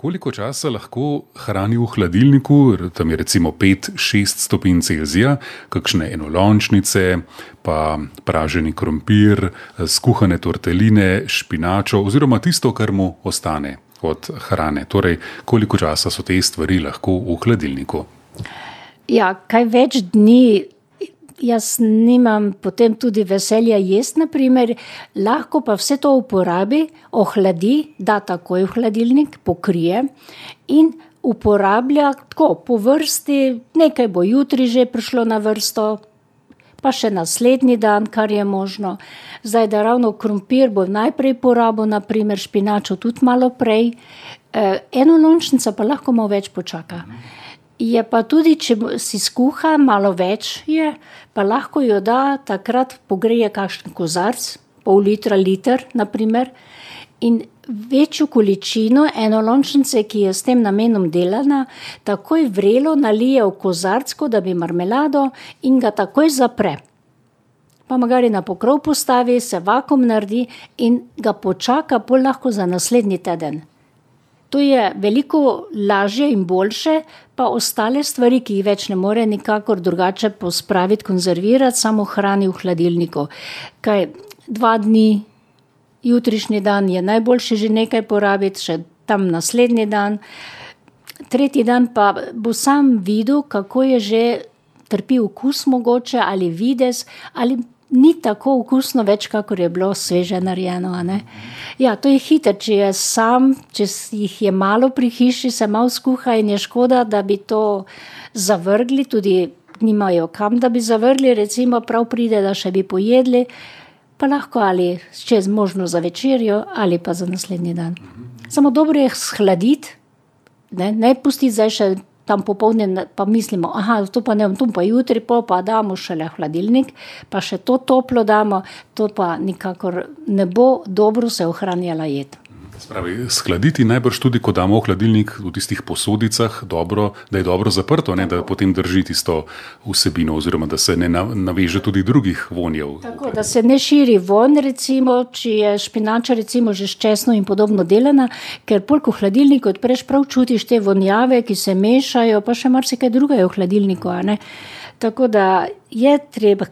Koliko časa lahko hrani v hladilniku, tam je recimo 5-6 stopinj Celzija, kakšne enolončnice, pa praženi krompir, skuhane torteline, špinačo oziroma tisto, kar mu ostane od hrane. Torej, koliko časa so te stvari lahko v hladilniku? Ja, kaj več dni jaz nimam potem tudi veselja jesti, naprimer, lahko pa vse to uporabi, ohladi, da takoj v hladilnik, pokrije in uporablja tako po vrsti, nekaj bo jutri že prišlo na vrsto, pa še naslednji dan, kar je možno. Zdaj, da ravno krompir bo najprej porabil, naprimer špinačo tudi malo prej, eno lončnico pa lahko malo več počaka. Je pa tudi, če si skuha, malo več je, pa lahko jo da takrat pogreye kakšen kozarec, pol litra, liter, na primer, in večjo količino enolončnice, ki je s tem namenom delana, takoj vrelo nalije v kozarec, kot da bi marmelado, in ga takoj zapre. Pa magari na pokrov postavi, se vakuum naredi in ga počaka pol lahko za naslednji teden. To je veliko lažje in boljše, pa ostale stvari, ki jih več ne more nikakor drugače pospraviti, konzervirati, samo hrani v hladilniku. Kaj dva dni, jutrišnji dan je najboljše že nekaj porabiti, še tam naslednji dan. Tretji dan pa bo sam videl, kako je že, trpi okus mogoče ali videz ali ni tako okusno več, kakor je bilo sveže narejeno, ne. Ja, to je hitro, če je sam, če jih je malo pri hiši, se malo skuha in je škoda, da bi to zavrgli, tudi nimajo kam, da bi zavrgli, recimo prav pride, da še bi pojedli, pa lahko ali čez možno za večerjo ali pa za naslednji dan. Samo dobro je shladiti, ne, ne pustiti zdaj še tam popoldne pa mislimo: to pa ne bom, to pa jutri pol pa damo šele v hladilnik pa še to toplo damo." To pa nikakor ne bo dobro se ohranjala jed. Se pravi, shladiti najbrž tudi, ko damo v hladilnik, v tistih posodicah, dobro, da je dobro zaprto, ne, da potem drži tisto vsebino oziroma da se ne naveže tudi drugih vonjev. Tako, da se ne širi vonj, recimo, če je špinača recimo že s česnom in podobno delana, ker pol, ko hladilnik odpreš, prav čutiš te vonjave, ki se mešajo, pa še marsikaj drugega je v hladilniku. Tako da je treba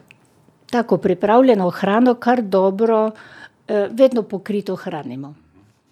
tako pripravljeno hrano kar dobro, vedno pokrito hranimo.